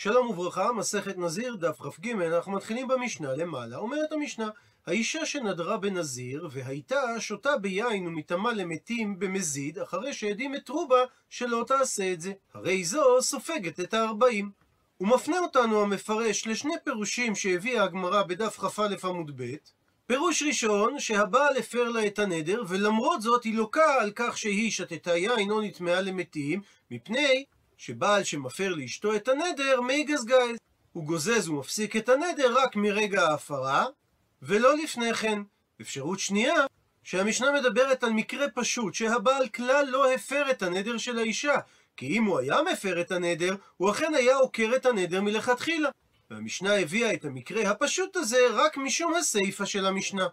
שלום וברכה, מסכת נזיר, דף כ"ג, אנחנו מתחילים במשנה למעלה. אומרת המשנה, האישה שנדרה בנזיר, והייתה שותה ביין ומטמאה למתים במזיד, אחרי שעדים התרו בה שלא תעשה את זה. הרי זו סופגת את הארבעים. הוא מפנה אותנו המפרש לשני פירושים שהביאה הגמרא בדף כ"א עמוד ב', פירוש ראשון, שהבעל הפר לה את הנדר, ולמרות זאת היא לוקה על כך שהיא שתתה יין או נטמעה למתים, מפני שבעל שמפר לאשתו את הנדר, מי גזגז. הוא גוזז ומפסיק את הנדר רק מרגע ההפרה, ולא לפני כן. אפשרות שנייה, שהמשנה מדברת על מקרה פשוט, שהבעל כלל לא הפר את הנדר של האישה, כי אם הוא היה מפר את הנדר, הוא אכן היה עוקר את הנדר מלכתחילה. והמשנה הביאה את המקרה הפשוט הזה רק משום הסיפא של המשנה.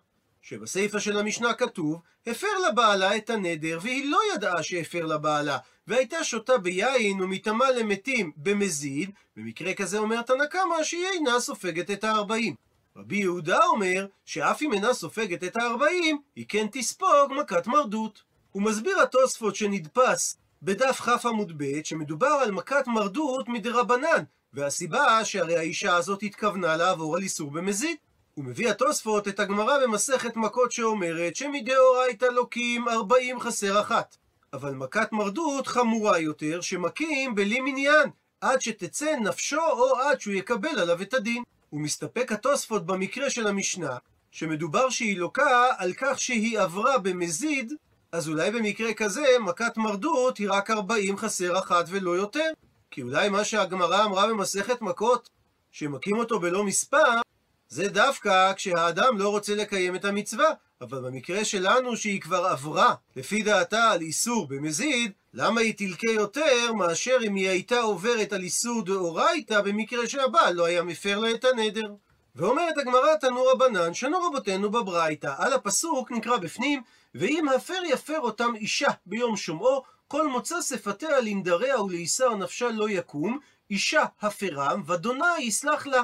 שבסיפא של המשנה כתוב, הפר לבעלה את הנדר, והיא לא ידעה שהפר לבעלה, והייתה שותה ביין ומטמאה למתים במזיד, במקרה כזה אומר תנא קמא שהיא אינה סופגת את הארבעים. רבי יהודה אומר שאף אם אינה סופגת את הארבעים, היא כן תספוג מכת מרדות. הוא מסביר התוספות שנדפס בדף כ עמוד ב' שמדובר על מכת מרדות מדרבנן, והסיבה שהרי האישה הזאת התכוונה לעבור על איסור במזיד. הוא מביא התוספות את הגמרא במסכת מכות שאומרת שמדאורייתא לוקים ארבעים חסר אחת. אבל מכת מרדות חמורה יותר, שמכים בלי מניין, עד שתצא נפשו או עד שהוא יקבל עליו את הדין. הוא מסתפק התוספות במקרה של המשנה, שמדובר שהיא לוקה על כך שהיא עברה במזיד, אז אולי במקרה כזה מכת מרדות היא רק ארבעים חסר אחת ולא יותר. כי אולי מה שהגמרא אמרה במסכת מכות, שמכים אותו בלא מספר, זה דווקא כשהאדם לא רוצה לקיים את המצווה. אבל במקרה שלנו שהיא כבר עברה, לפי דעתה, על איסור במזיד, למה היא תלקה יותר מאשר אם היא הייתה עוברת על איסור דאורייתא במקרה שהבעל לא היה מפר לה את הנדר. ואומרת הגמרא תנו רבנן, שנו רבותינו בברייתא, על הפסוק נקרא בפנים, ואם הפר יפר אותם אישה ביום שומעו, כל מוצא שפתיה לנדריה ולאיסר נפשה לא יקום, אישה הפרם, ודונה יסלח לה.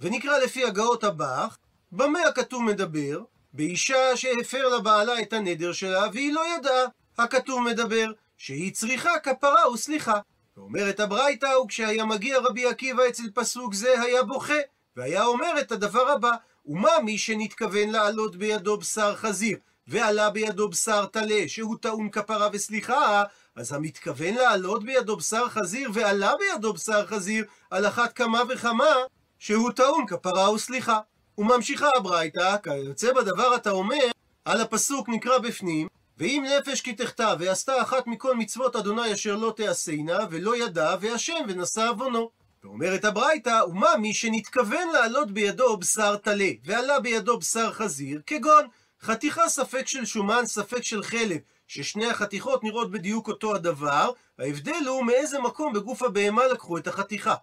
ונקרא לפי הגאות הבך, במה הכתוב מדבר? באישה שהפר לבעלה את הנדר שלה והיא לא ידעה. הכתוב מדבר שהיא צריכה כפרה וסליחה. ואומרת הברייתא, וכשהיה מגיע רבי עקיבא אצל פסוק זה היה בוכה, והיה אומר את הדבר הבא, ומה מי שנתכוון לעלות בידו בשר חזיר, ועלה בידו בשר טלה, שהוא טעון כפרה וסליחה, אז המתכוון לעלות בידו בשר חזיר, ועלה בידו בשר חזיר, על אחת כמה וכמה, שהוא טעון כפרה וסליחה. וממשיכה הברייתא, כיוצא בדבר אתה אומר, על הפסוק נקרא בפנים, ואם נפש כי תחטא ועשתה אחת מכל מצוות אדוני אשר לא תעשינה, ולא ידע, והשם ונשא עוונו. ואומרת הברייתא, ומה מי שנתכוון לעלות בידו בשר טלה, ועלה בידו בשר חזיר, כגון חתיכה ספק של שומן, ספק של חלב, ששני החתיכות נראות בדיוק אותו הדבר, ההבדל הוא מאיזה מקום בגוף הבהמה לקחו את החתיכה.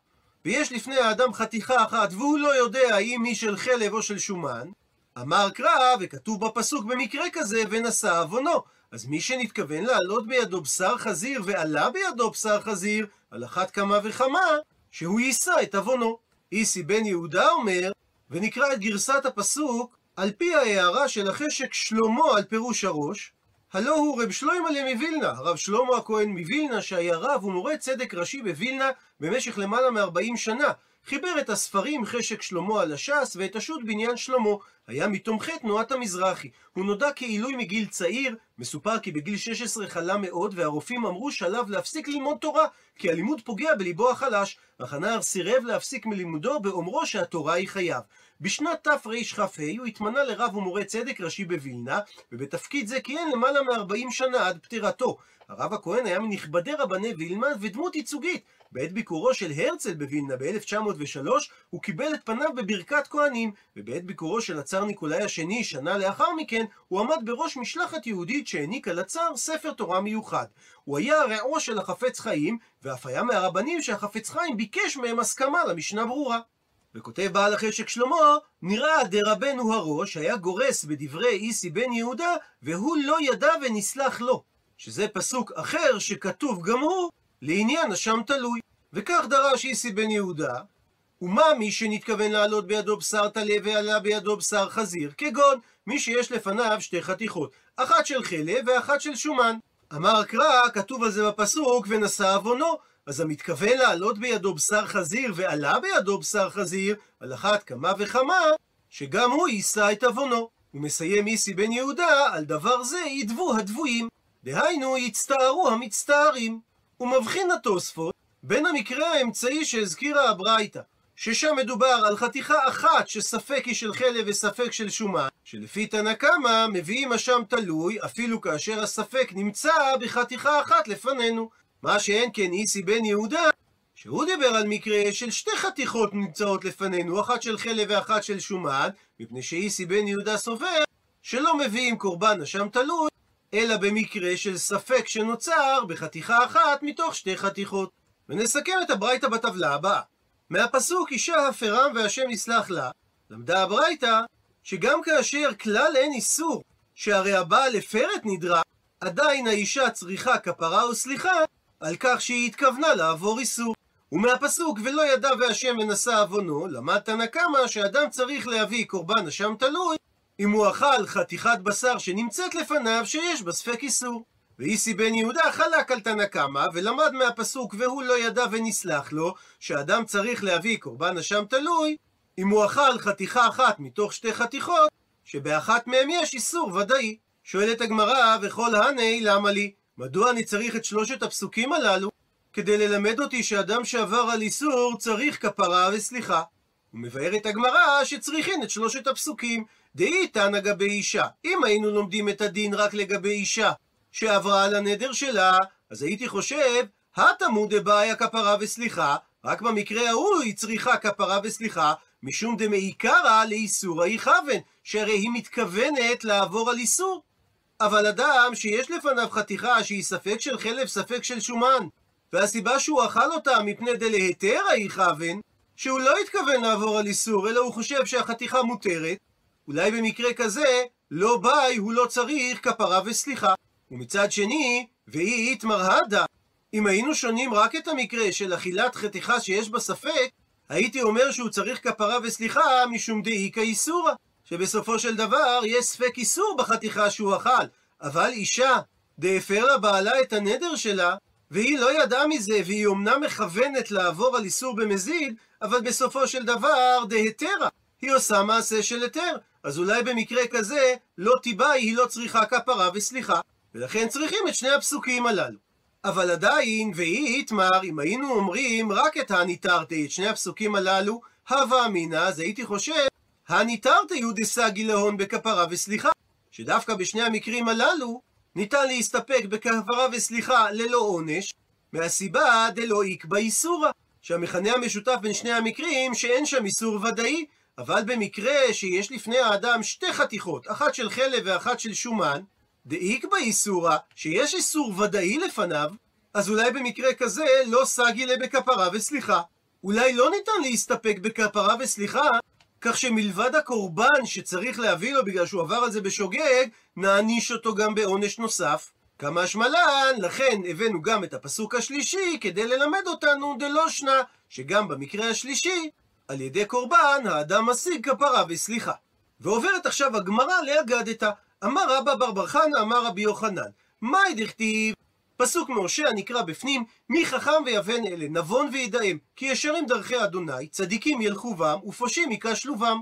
ויש לפני האדם חתיכה אחת, והוא לא יודע האם היא של חלב או של שומן, אמר קרא, וכתוב בפסוק במקרה כזה, ונשא עוונו. אז מי שנתכוון לעלות בידו בשר חזיר, ועלה בידו בשר חזיר, על אחת כמה וכמה, שהוא יישא את עוונו. איסי בן יהודה אומר, ונקרא את גרסת הפסוק, על פי ההערה של החשק שלמה על פירוש הראש, הלא הוא רב שלוימלה מווילנה, הרב שלמה הכהן מווילנה, שהיה רב ומורה צדק ראשי בווילנה במשך למעלה מ-40 שנה. חיבר את הספרים חשק שלמה על הש"ס ואת השו"ת בניין שלמה. היה מתומכי תנועת המזרחי. הוא נודע כעילוי מגיל צעיר, מסופר כי בגיל 16 חלה מאוד, והרופאים אמרו שעליו להפסיק ללמוד תורה, כי הלימוד פוגע בליבו החלש. אך הנער סירב להפסיק מלימודו באומרו שהתורה היא חייו. בשנת תרכ"ה הוא התמנה לרב ומורה צדק ראשי בווילנה, ובתפקיד זה כיהן למעלה מ-40 שנה עד פטירתו. הרב הכהן היה מנכבדי רבני וילנה ודמות ייצוגית. בעת ביקורו של הרצל בווילנה ב-1903, הוא קיבל את פניו בברכת כהנים, ובעת ביקורו של הצאר ניקולאי השני, שנה לאחר מכן, הוא עמד בראש משלחת יהודית שהעניקה לצאר ספר תורה מיוחד. הוא היה רעו של החפץ חיים, ואף היה מהרבנים שהחפץ חיים ביקש מהם הסכמה למשנה ברורה. וכותב בעל החשק שלמה, נראה דרבנו הראש היה גורס בדברי איסי בן יהודה, והוא לא ידע ונסלח לו. שזה פסוק אחר שכתוב גם הוא לעניין אשם תלוי. וכך דרש איסי בן יהודה, ומה מי שנתכוון לעלות בידו בשר טלה ועלה בידו בשר חזיר, כגון מי שיש לפניו שתי חתיכות, אחת של חלב ואחת של שומן. אמר קרא, כתוב על זה בפסוק, ונשא עוונו, אז המתכוון לעלות בידו בשר חזיר ועלה בידו בשר חזיר, על אחת כמה וכמה, שגם הוא יישא את עוונו. הוא מסיים איסי בן יהודה, על דבר זה ידבו הדבויים. דהיינו, יצטערו המצטערים. הוא מבחין התוספות בין המקרה האמצעי שהזכירה הברייתא, ששם מדובר על חתיכה אחת שספק היא של חלב וספק של שומן, שלפי תנא קמא מביאים אשם תלוי, אפילו כאשר הספק נמצא בחתיכה אחת לפנינו. מה שאין כן איסי בן יהודה, שהוא דיבר על מקרה של שתי חתיכות נמצאות לפנינו, אחת של חלב ואחת של שומן, מפני שאיסי בן יהודה סובר שלא מביאים קורבן אשם תלוי, אלא במקרה של ספק שנוצר בחתיכה אחת מתוך שתי חתיכות. ונסכם את הברייתא בטבלה הבאה. מהפסוק אישה הפרם והשם יסלח לה, למדה הברייתא שגם כאשר כלל אין איסור, שהרי הבעל הפר את נדרה, עדיין האישה צריכה כפרה וסליחה על כך שהיא התכוונה לעבור איסור. ומהפסוק ולא ידע והשם ונשא עוונו, למד תנא קמא שאדם צריך להביא קורבן אשם תלוי אם הוא אכל חתיכת בשר שנמצאת לפניו שיש בה ספק איסור. ואיסי בן יהודה חלק על תנא קמא, ולמד מהפסוק והוא לא ידע ונסלח לו, שאדם צריך להביא קורבן אשם תלוי, אם הוא אכל חתיכה אחת מתוך שתי חתיכות, שבאחת מהם יש איסור ודאי. שואלת הגמרא, וכל הני למה לי? מדוע אני צריך את שלושת הפסוקים הללו? כדי ללמד אותי שאדם שעבר על איסור צריך כפרה וסליחה. הוא מבאר את הגמרא שצריכין את שלושת הפסוקים. דאי תנא גבי אישה. אם היינו לומדים את הדין רק לגבי אישה שעברה על הנדר שלה, אז הייתי חושב, התמוד דבעיה כפרה וסליחה, רק במקרה ההוא היא צריכה כפרה וסליחה, משום דמעיקרא לאיסורא יכוון, שהרי היא מתכוונת לעבור על איסור. אבל אדם שיש לפניו חתיכה שהיא ספק של חלב, ספק של שומן, והסיבה שהוא אכל אותה מפני דלהיתרא יכוון, שהוא לא התכוון לעבור על איסור, אלא הוא חושב שהחתיכה מותרת, אולי במקרה כזה, לא ביי, הוא לא צריך כפרה וסליחה. ומצד שני, והיא איתמר הדה, אם היינו שונים רק את המקרה של אכילת חתיכה שיש בה ספק, הייתי אומר שהוא צריך כפרה וסליחה משום דאיכא איסורא, שבסופו של דבר יש ספק איסור בחתיכה שהוא אכל, אבל אישה דהפר לה בעלה את הנדר שלה, והיא לא ידעה מזה, והיא אומנם מכוונת לעבור על איסור במזיד, אבל בסופו של דבר דהתרה, היא עושה מעשה של היתר, אז אולי במקרה כזה לא תיבאי, היא לא צריכה כפרה וסליחה, ולכן צריכים את שני הפסוקים הללו. אבל עדיין, והיא איתמר, אם היינו אומרים רק את הניתרתי, את שני הפסוקים הללו, הווה אמינא, אז הייתי חושב, הניתרתי הוא דסגי להון בכפרה וסליחה. שדווקא בשני המקרים הללו, ניתן להסתפק בכפרה וסליחה ללא עונש, מהסיבה דלא איקבא איסורא, שהמכנה המשותף בין שני המקרים שאין שם איסור ודאי, אבל במקרה שיש לפני האדם שתי חתיכות, אחת של חלב ואחת של שומן, דאיקבא איסורא, שיש איסור ודאי לפניו, אז אולי במקרה כזה לא סגי לה בכפרה וסליחה. אולי לא ניתן להסתפק בכפרה וסליחה, כך שמלבד הקורבן שצריך להביא לו בגלל שהוא עבר על זה בשוגג, נעניש אותו גם בעונש נוסף. כמה שמלן, לכן הבאנו גם את הפסוק השלישי כדי ללמד אותנו דלא שנה, שגם במקרה השלישי, על ידי קורבן האדם משיג כפרה וסליחה. ועוברת עכשיו הגמרא לאגדתא. אמר רבא בר בר חנא, אמר רבי יוחנן, מאי דכתיב? פסוק מהושע נקרא בפנים, מי חכם ויבן אלה, נבון וידעם, כי ישרים דרכי אדוני, צדיקים ילכו בם, ופושעים ייכשלו בם.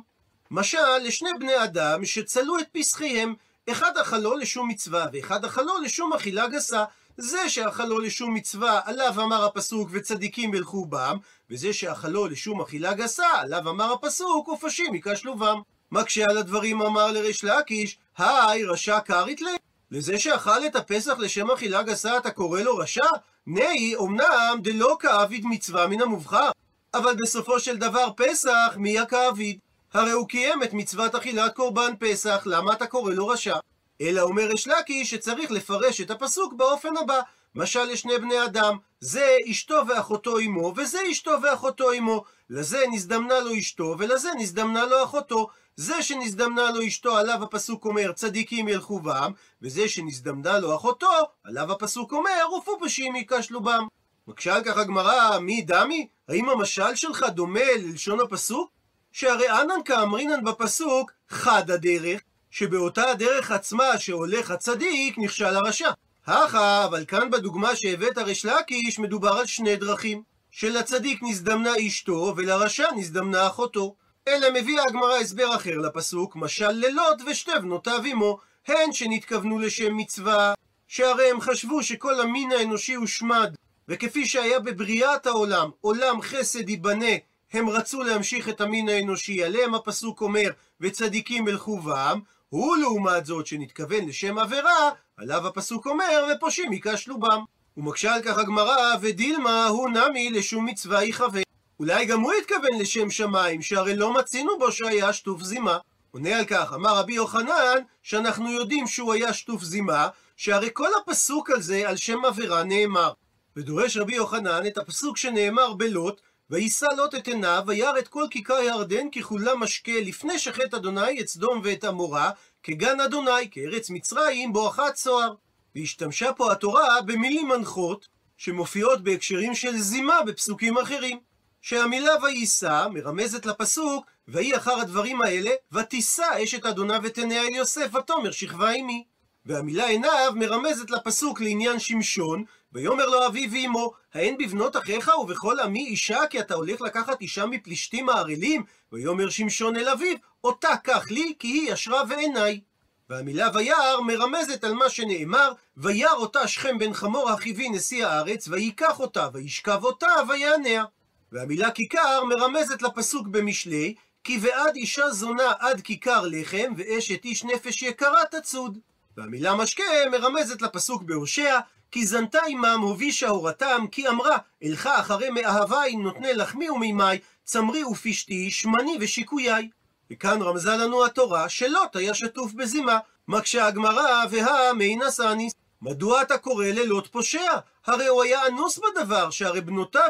משל לשני בני אדם שצלו את פסחיהם, אחד אכלו לשום מצווה, ואחד אכלו לשום אכילה גסה. זה שאכלו לשום מצווה, עליו אמר הפסוק וצדיקים ילכו בם, וזה שאכלו לשום אכילה גסה, עליו אמר הפסוק ופשים ייכשלו בם. מקשה על הדברים אמר לריש לקיש, היי רשע קרית לי? לזה שאכל את הפסח לשם אכילה גסה אתה קורא לו רשע? נאי, אמנם דלא כאביד מצווה מן המובחר. אבל בסופו של דבר פסח, מי הכאביד? הרי הוא קיים את מצוות אכילת קורבן פסח, למה אתה קורא לו רשע? אלא אומר יש לקי שצריך לפרש את הפסוק באופן הבא משל לשני בני אדם, זה אשתו ואחותו אמו, וזה אשתו ואחותו אמו. לזה נזדמנה לו אשתו, ולזה נזדמנה לו אחותו. זה שנזדמנה לו אשתו, עליו הפסוק אומר, צדיקים ילכו בם, וזה שנזדמנה לו אחותו, עליו הפסוק אומר, ופופשים ייכשלו בם. מקשה על כך הגמרא, מי דמי? האם המשל שלך דומה ללשון הפסוק? שהרי אנן כאמרינן בפסוק, חד הדרך, שבאותה הדרך עצמה שהולך הצדיק, נכשל הרשע. הכה, אבל כאן בדוגמה שהבאת ריש לקיש מדובר על שני דרכים. שלצדיק נזדמנה אשתו ולרשע נזדמנה אחותו. אלא מביאה הגמרא הסבר אחר לפסוק, משל לילות ושתי בנותיו עמו, הן שנתכוונו לשם מצווה, שהרי הם חשבו שכל המין האנושי הושמד, וכפי שהיה בבריאת העולם, עולם חסד ייבנה, הם רצו להמשיך את המין האנושי, עליהם הפסוק אומר, וצדיקים ילכו בם, הוא לעומת זאת שנתכוון לשם עבירה, עליו הפסוק אומר, ופושעים ייכשלו בם. ומקשה על כך הגמרא, ודילמה הוא נמי לשום מצווה יכוון. אולי גם הוא התכוון לשם שמיים, שהרי לא מצינו בו שהיה שטוף זימה. עונה על כך, אמר רבי יוחנן, שאנחנו יודעים שהוא היה שטוף זימה, שהרי כל הפסוק על זה, על שם עבירה, נאמר. ודורש רבי יוחנן את הפסוק שנאמר בלוט, ויישא לוט את עיניו, וירא את כל כיכר ירדן ככולה משקה, לפני שחטא אדוני את סדום ואת עמורה, כגן אדוני, כארץ מצרים, בואכה צוהר. והשתמשה פה התורה במילים מנחות, שמופיעות בהקשרים של זימה בפסוקים אחרים. שהמילה ויישא מרמזת לפסוק, ויהי אחר הדברים האלה, ותישא אשת אדוניו את עיניה אל יוסף, ותאמר שכבה עמי. והמילה עיניו מרמזת לפסוק לעניין שמשון, ויאמר לו אבי ואמו, האין בבנות אחיך ובכל עמי אישה, כי אתה הולך לקחת אישה מפלישתים הערלים? ויאמר שמשון אל אביו, אותה קח לי, כי היא ישרה ועיניי. והמילה וירא מרמזת על מה שנאמר, וירא אותה שכם בן חמור החיבי נשיא הארץ, וייקח אותה, וישכב אותה, ויעניה. והמילה כיכר מרמזת לפסוק במשלי, כי ועד אישה זונה עד כיכר לחם, ואשת איש נפש יקרה תצוד. והמילה משקה מרמזת לפסוק בהושע, כי זנתה עמם הובישה הורתם, כי אמרה, אלך אחרי מאהבי נותני לחמי ומימי, צמרי ופשתי, שמני ושיקויי. וכאן רמזה לנו התורה שלוט היה שטוף בזימה. מקשה הגמרא, והא נשאניס. מדוע אתה קורא ללוט פושע? הרי הוא היה אנוס בדבר, שהרי בנותיו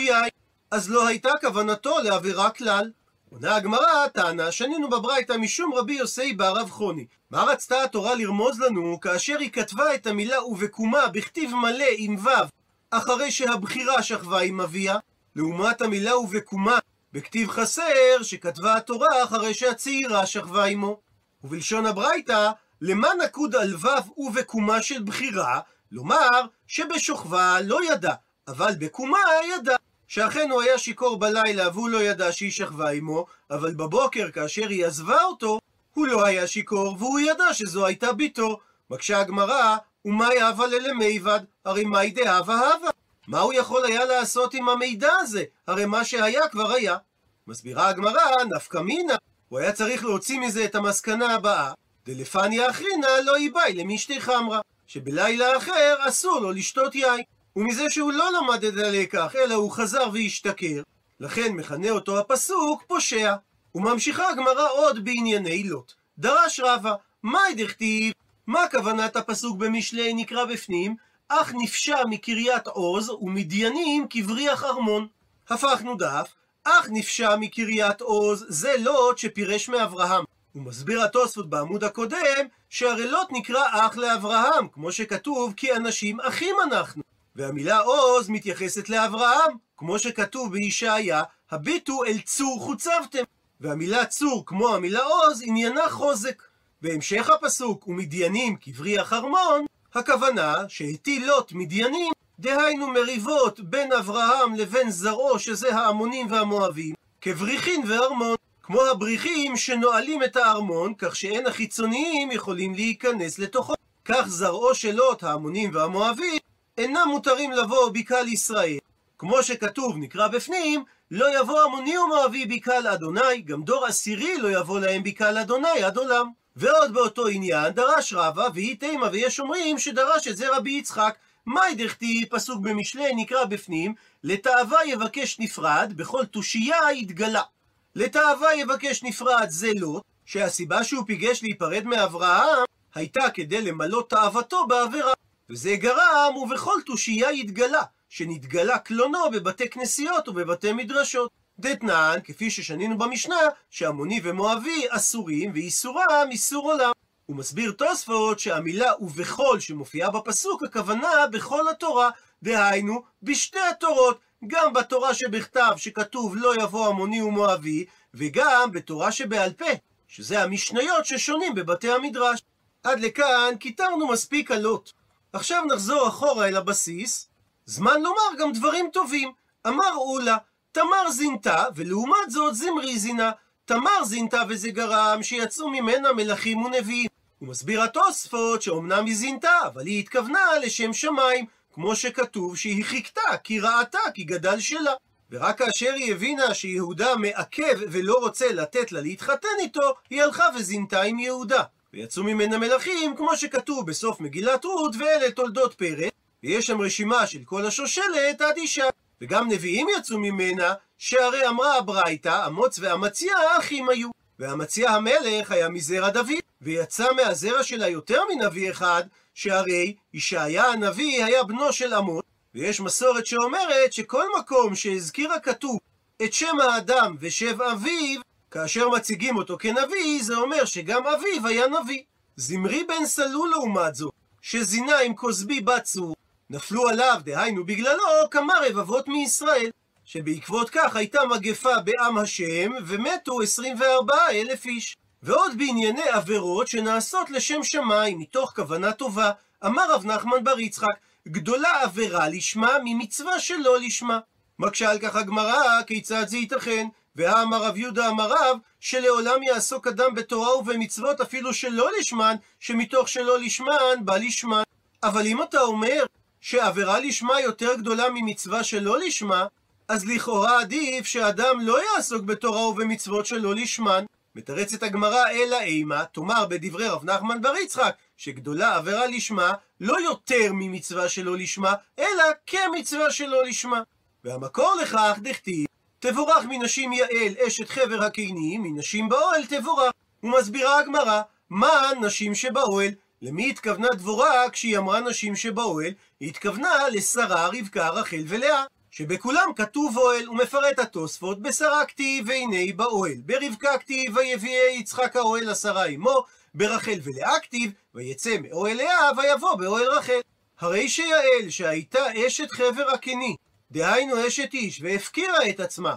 יין. אז לא הייתה כוונתו לעבירה כלל. עונה הגמרא, טענה, שנינו בברייתא משום רבי יוסי ברב חוני. מה רצתה התורה לרמוז לנו כאשר היא כתבה את המילה ובקומה בכתיב מלא עם ו', אחרי שהבחירה שכבה עם אביה, לעומת המילה ובקומה בכתיב חסר שכתבה התורה אחרי שהצעירה שכבה עמו. ובלשון הברייתא, למה נקוד על ו' ובקומה של בחירה? לומר שבשוכבה לא ידע, אבל בקומה ידע. שאכן הוא היה שיכור בלילה והוא לא ידע שהיא שכבה עמו, אבל בבוקר כאשר היא עזבה אותו, הוא לא היה שיכור והוא ידע שזו הייתה בתו. מקשה הגמרא, ומאי הווה ללמיבד? הרי מאי דהווה הווה. מה הוא יכול היה לעשות עם המידע הזה? הרי מה שהיה כבר היה. מסבירה הגמרא, נפקא מינה. הוא היה צריך להוציא מזה את המסקנה הבאה, דלפניה אחרינה לא איבאי למשתי חמרה, שבלילה אחר אסור לו לשתות יין. ומזה שהוא לא למד את הלקח, אלא הוא חזר והשתכר, לכן מכנה אותו הפסוק פושע. וממשיכה הגמרא עוד בענייני לוט. דרש רבא, מאי דכתיב? מה כוונת הפסוק במשלי נקרא בפנים? אך נפשע מקריית עוז ומדיינים כבריח ארמון. הפכנו דף, אך נפשע מקריית עוז, זה לוט שפירש מאברהם. הוא מסביר התוספות בעמוד הקודם, שהרי לוט נקרא אח לאברהם, כמו שכתוב, כי אנשים אחים אנחנו. והמילה עוז מתייחסת לאברהם, כמו שכתוב בישעיה, הביטו אל צור חוצבתם. והמילה צור, כמו המילה עוז, עניינה חוזק. בהמשך הפסוק, ומדיינים כבריח ארמון, הכוונה שהטיל לוט מדיינים, דהיינו מריבות בין אברהם לבין זרעו, שזה העמונים והמואבים, כבריחין וארמון. כמו הבריחים שנועלים את הארמון, כך שאין החיצוניים יכולים להיכנס לתוכו. כך זרעו של לוט, העמונים והמואבים, אינם מותרים לבוא בקהל ישראל. כמו שכתוב, נקרא בפנים, לא יבוא עמוני ומואבי בקהל אדוני, גם דור עשירי לא יבוא להם בקהל אדוני עד עולם. ועוד באותו עניין דרש רבא, והיא תימה, ויש אומרים שדרש את זה רבי יצחק. מאי דכתיב, פסוק במשלי, נקרא בפנים, לתאווה יבקש נפרד, בכל תושייה יתגלה. לתאווה יבקש נפרד זה לוט, שהסיבה שהוא פיגש להיפרד מאברהם, הייתה כדי למלא תאוותו בעבירה. וזה גרם, ובכל תושייה יתגלה, שנתגלה קלונו בבתי כנסיות ובבתי מדרשות. דתנן, כפי ששנינו במשנה, שעמוני ומואבי אסורים, ואיסורם איסור עולם. הוא מסביר תוספות שהמילה ובכל שמופיעה בפסוק, הכוונה בכל התורה, דהיינו, בשתי התורות, גם בתורה שבכתב שכתוב לא יבוא עמוני ומואבי, וגם בתורה שבעל פה, שזה המשניות ששונים בבתי המדרש. עד לכאן קיטרנו מספיק עלות. עכשיו נחזור אחורה אל הבסיס. זמן לומר גם דברים טובים. אמר אולה, תמר זינתה, ולעומת זאת זמרי זינה. תמר זינתה וזה גרם שיצאו ממנה מלכים ונביאים. הוא מסביר התוספות שאומנם היא זינתה, אבל היא התכוונה לשם שמיים, כמו שכתוב שהיא חיכתה, כי ראתה, כי גדל שלה. ורק כאשר היא הבינה שיהודה מעכב ולא רוצה לתת לה להתחתן איתו, היא הלכה וזינתה עם יהודה. ויצאו ממנה מלכים, כמו שכתוב בסוף מגילת רות, ואלה תולדות פרק, ויש שם רשימה של כל השושלת עד אישה. וגם נביאים יצאו ממנה, שהרי אמרה הברייתא, אמוץ ואמציה אחים היו. ואמציה המלך היה מזרע דוד, ויצא מהזרע שלה יותר מנביא אחד, שהרי ישעיה הנביא היה בנו של אמוץ, ויש מסורת שאומרת שכל מקום שהזכיר הכתוב את שם האדם ושם אביו, כאשר מציגים אותו כנביא, זה אומר שגם אביו היה נביא. זמרי בן סלול לעומת זאת, שזינה עם כוסבי בת צור, נפלו עליו, דהיינו בגללו, כמה רבבות מישראל. שבעקבות כך הייתה מגפה בעם השם, ומתו 24 אלף איש. ועוד בענייני עבירות שנעשות לשם שמיים, מתוך כוונה טובה, אמר רב נחמן בר יצחק, גדולה עבירה לשמה ממצווה שלא לשמה. מקשה על כך הגמרא, כיצד זה ייתכן? והאמר רב יהודה אמר רב, שלעולם יעסוק אדם בתורה ובמצוות אפילו שלא לשמן, שמתוך שלא לשמן בא לשמן. אבל אם אתה אומר שעבירה לשמה יותר גדולה ממצווה שלא לשמה, אז לכאורה עדיף שאדם לא יעסוק בתורה ובמצוות שלא לשמן. מתרצת הגמרא אלא אימה, תאמר בדברי רב נחמן בר יצחק, שגדולה עבירה לשמה לא יותר ממצווה שלא לשמה, אלא כמצווה שלא לשמה. והמקור לכך דכתיב, תבורך מנשים יעל אשת חבר הקינים, מנשים באוהל תבורך. ומסבירה הגמרא, מה נשים שבאוהל? למי התכוונה דבורה כשהיא אמרה נשים שבאוהל? היא התכוונה לשרה, רבקה, רחל ולאה. שבכולם כתוב אוהל, ומפרט התוספות, בשרה כתיב והנה באוהל, ברבקה כתיב ויביאי יצחק האוהל לשרה עמו, ברחל ולאה כתיב ויצא מאוהל לאה ויבוא באוהל רחל. הרי שיעל שהייתה אשת חבר הקני, דהיינו אשת איש, והפקירה את עצמה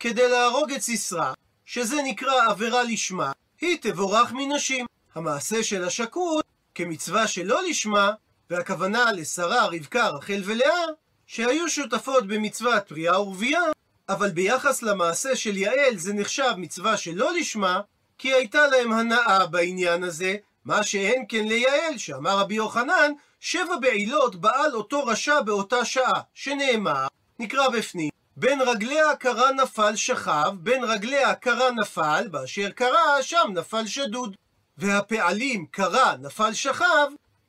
כדי להרוג את סיסרא, שזה נקרא עבירה לשמה, היא תבורך מנשים. המעשה של השקות, כמצווה שלא לשמה, והכוונה לשרה, רבקה, רחל ולאה, שהיו שותפות במצוות פריאה ורבייה, אבל ביחס למעשה של יעל זה נחשב מצווה שלא לשמה, כי הייתה להם הנאה בעניין הזה, מה שאין כן ליעל, שאמר רבי יוחנן, שבע בעילות בעל אותו רשע באותה שעה, שנאמר, נקרא בפנים, בין רגליה קרה נפל שכב, בין רגליה קרה נפל, באשר קרה, שם נפל שדוד. והפעלים קרה נפל שכב,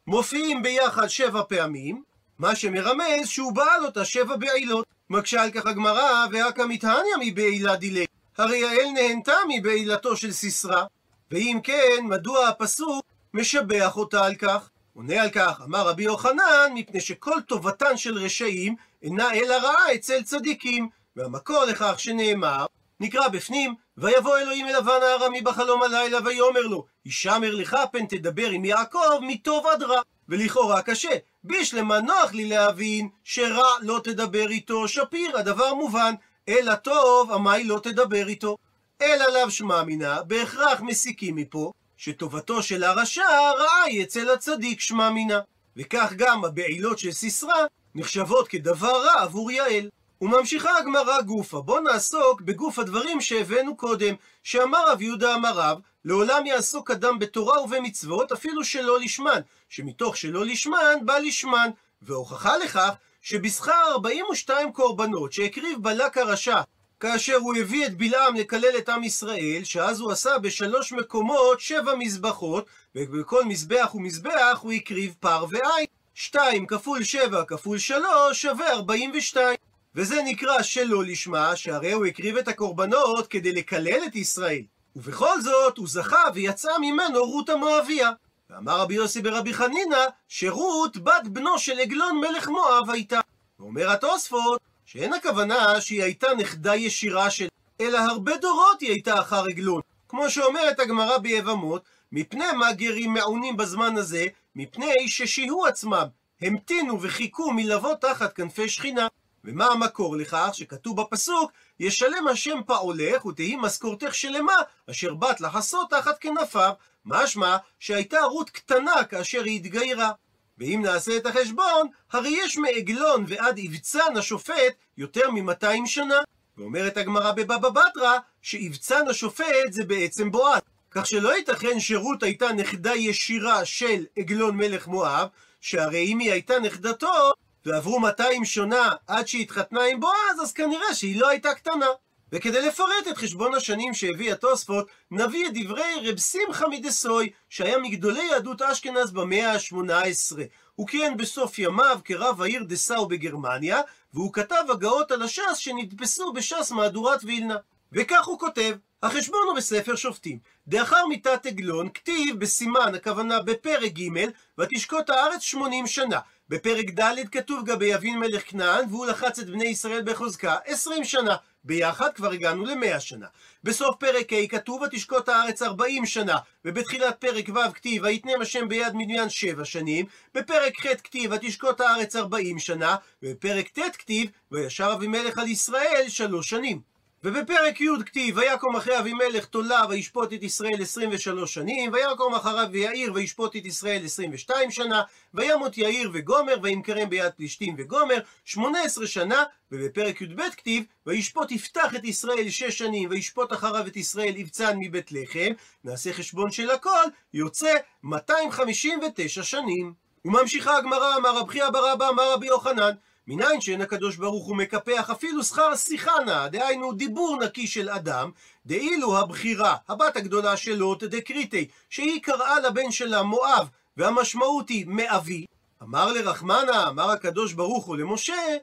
מופיעים ביחד שבע פעמים, מה שמרמז שהוא בעל אותה שבע בעילות. מקשה על כך הגמרא, והקא מתהניה מבעילה דילי. הרי יעל נהנתה מבעילתו של סיסרא, ואם כן, מדוע הפסוק משבח אותה על כך? עונה על כך, אמר רבי יוחנן, מפני שכל טובתן של רשעים אינה אלא רעה אצל צדיקים, והמקור לכך שנאמר, נקרא בפנים, ויבוא אלוהים אל לבן הארמי בחלום הלילה, ויאמר לו, הישמר לך פן תדבר עם יעקב מטוב עד רע. ולכאורה קשה, בישלמה נוח לי להבין שרע לא תדבר איתו, שפיר, הדבר מובן, אלא טוב, עמי לא תדבר איתו. אלא לאו שמע מינה, בהכרח מסיקים מפה, שטובתו של הרשע רעה היא אצל הצדיק שמע מינה. וכך גם הבעילות של סיסרא נחשבות כדבר רע עבור יעל. וממשיכה הגמרא גופה, בוא נעסוק בגוף הדברים שהבאנו קודם, שאמר רב יהודה אמר רב, לעולם יעסוק אדם בתורה ובמצוות אפילו שלא לשמן, שמתוך שלא לשמן בא לשמן, והוכחה לכך שבשכר 42 קורבנות שהקריב בלק הרשע כאשר הוא הביא את בלעם לקלל את עם ישראל, שאז הוא עשה בשלוש מקומות שבע מזבחות, ובכל מזבח ומזבח הוא הקריב פר ועין. שתיים כפול שבע כפול שלוש שווה ארבעים ושתיים. וזה נקרא שלא לשמה, שהרי הוא הקריב את הקורבנות כדי לקלל את ישראל. ובכל זאת, הוא זכה ויצאה ממנו רות המואביה. ואמר רבי יוסי ברבי חנינא, שרות בת בנו של עגלון מלך מואב הייתה. ואומר התוספות, שאין הכוונה שהיא הייתה נכדה ישירה של, אלא הרבה דורות היא הייתה אחר עגלון. כמו שאומרת הגמרא ביבמות, מפני מה גרים מעונים בזמן הזה? מפני ששיהו עצמם, המתינו וחיכו מלבוא תחת כנפי שכינה. ומה המקור לכך? שכתוב בפסוק, ישלם השם פעולך ותהי משכורתך שלמה, אשר באת לחסות תחת כנפיו. משמע שהייתה רות קטנה כאשר היא התגיירה. ואם נעשה את החשבון, הרי יש מעגלון ועד אבצן השופט יותר מ-200 שנה. ואומרת הגמרא בבבא בתרא, שאבצן השופט זה בעצם בועז. כך שלא ייתכן שרות הייתה נכדה ישירה של עגלון מלך מואב, שהרי אם היא הייתה נכדתו, ועברו 200 שנה עד שהיא התחתנה עם בועז, אז כנראה שהיא לא הייתה קטנה. וכדי לפרט את חשבון השנים שהביא התוספות, נביא את דברי רב שמחה מדסוי, שהיה מגדולי יהדות אשכנז במאה ה-18. הוא כיהן בסוף ימיו כרב העיר דסאו בגרמניה, והוא כתב הגאות על הש"ס שנדפסו בש"ס מהדורת וילנה. וכך הוא כותב, החשבון הוא בספר שופטים. דאחר מיתת עגלון, כתיב בסימן, הכוונה בפרק ג', ותשקוט הארץ שמונים שנה. בפרק ד' כתוב גבי יבין מלך כנען, והוא לחץ את בני ישראל בחוזקה עשרים שנה. ביחד כבר הגענו למאה שנה. בסוף פרק ה' כתוב ותשקוט הארץ ארבעים שנה, ובתחילת פרק ו' כתיב ויתנם השם ביד מדיין שבע שנים, בפרק ח' כתיב ותשקוט הארץ ארבעים שנה, ובפרק ט' כתיב וישר אבימלך על ישראל שלוש שנים. ובפרק י' כתיב, ויקום אחרי אבימלך תולה וישפוט את ישראל 23 שנים, ויקום אחריו ויעיר וישפוט את ישראל 22 שנה, וימות יאיר וגומר, וימכרם ביד פלישתים וגומר, 18 שנה, ובפרק י"ב כתיב, וישפוט יפתח את ישראל שש שנים, וישפוט אחריו את ישראל יבצן מבית לחם, נעשה חשבון של הכל, יוצא 259 שנים. וממשיכה הגמרא, אמר רבי אבא רבא, אמר רבי יוחנן, מניין שאין הקדוש ברוך הוא מקפח אפילו שכר שיחה נא, דהיינו דיבור נקי של אדם, דאילו הבחירה, הבת הגדולה של לוט דקריטי, שהיא קראה לבן שלה מואב, והמשמעות היא מאבי, אמר לרחמנה, אמר הקדוש ברוך הוא למשה,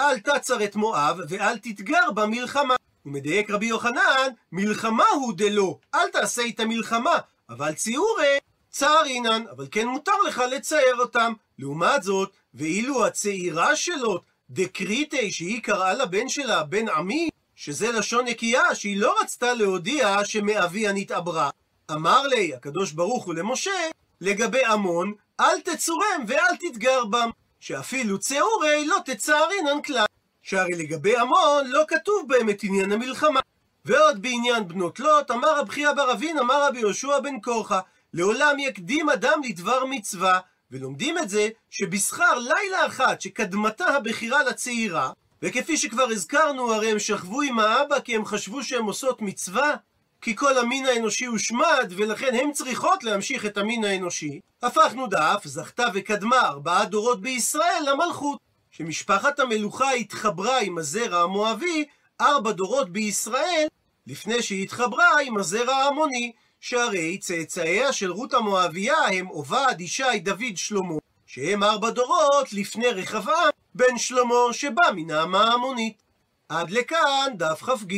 אל תצר את מואב ואל תתגר במלחמה. ומדייק רבי יוחנן, מלחמה הוא דלא, אל תעשה איתה מלחמה, אבל ציורי צער אינן, אבל כן מותר לך לצייר אותם. לעומת זאת, ואילו הצעירה שלו, דקריטי, שהיא קראה לבן שלה בן עמי, שזה לשון נקייה, שהיא לא רצתה להודיע שמאביה נתעברה. אמר לי הקדוש ברוך הוא למשה, לגבי עמון, אל תצורם ואל תתגר בם, שאפילו צעורי לא תצערינן כלל. שהרי לגבי עמון לא כתוב בהם את עניין המלחמה. ועוד בעניין בנות לוט, אמר רב חייא בר אבין, אמר רבי יהושע בן קורחה, לעולם יקדים אדם לדבר מצווה, ולומדים את זה שבשכר לילה אחת שקדמתה הבחירה לצעירה, וכפי שכבר הזכרנו, הרי הם שכבו עם האבא כי הם חשבו שהן עושות מצווה, כי כל המין האנושי הושמד, ולכן הן צריכות להמשיך את המין האנושי. הפכנו דף, זכתה וקדמה ארבעה דורות בישראל למלכות. שמשפחת המלוכה התחברה עם הזרע המואבי ארבע דורות בישראל, לפני שהיא התחברה עם הזרע ההמוני. שהרי צאצאיה של רות המואביה הם עובד, ישי, דוד, שלמה, שהם ארבע דורות לפני רחבעם בן שלמה שבא מן העמה המונית. עד לכאן דף כ"ג.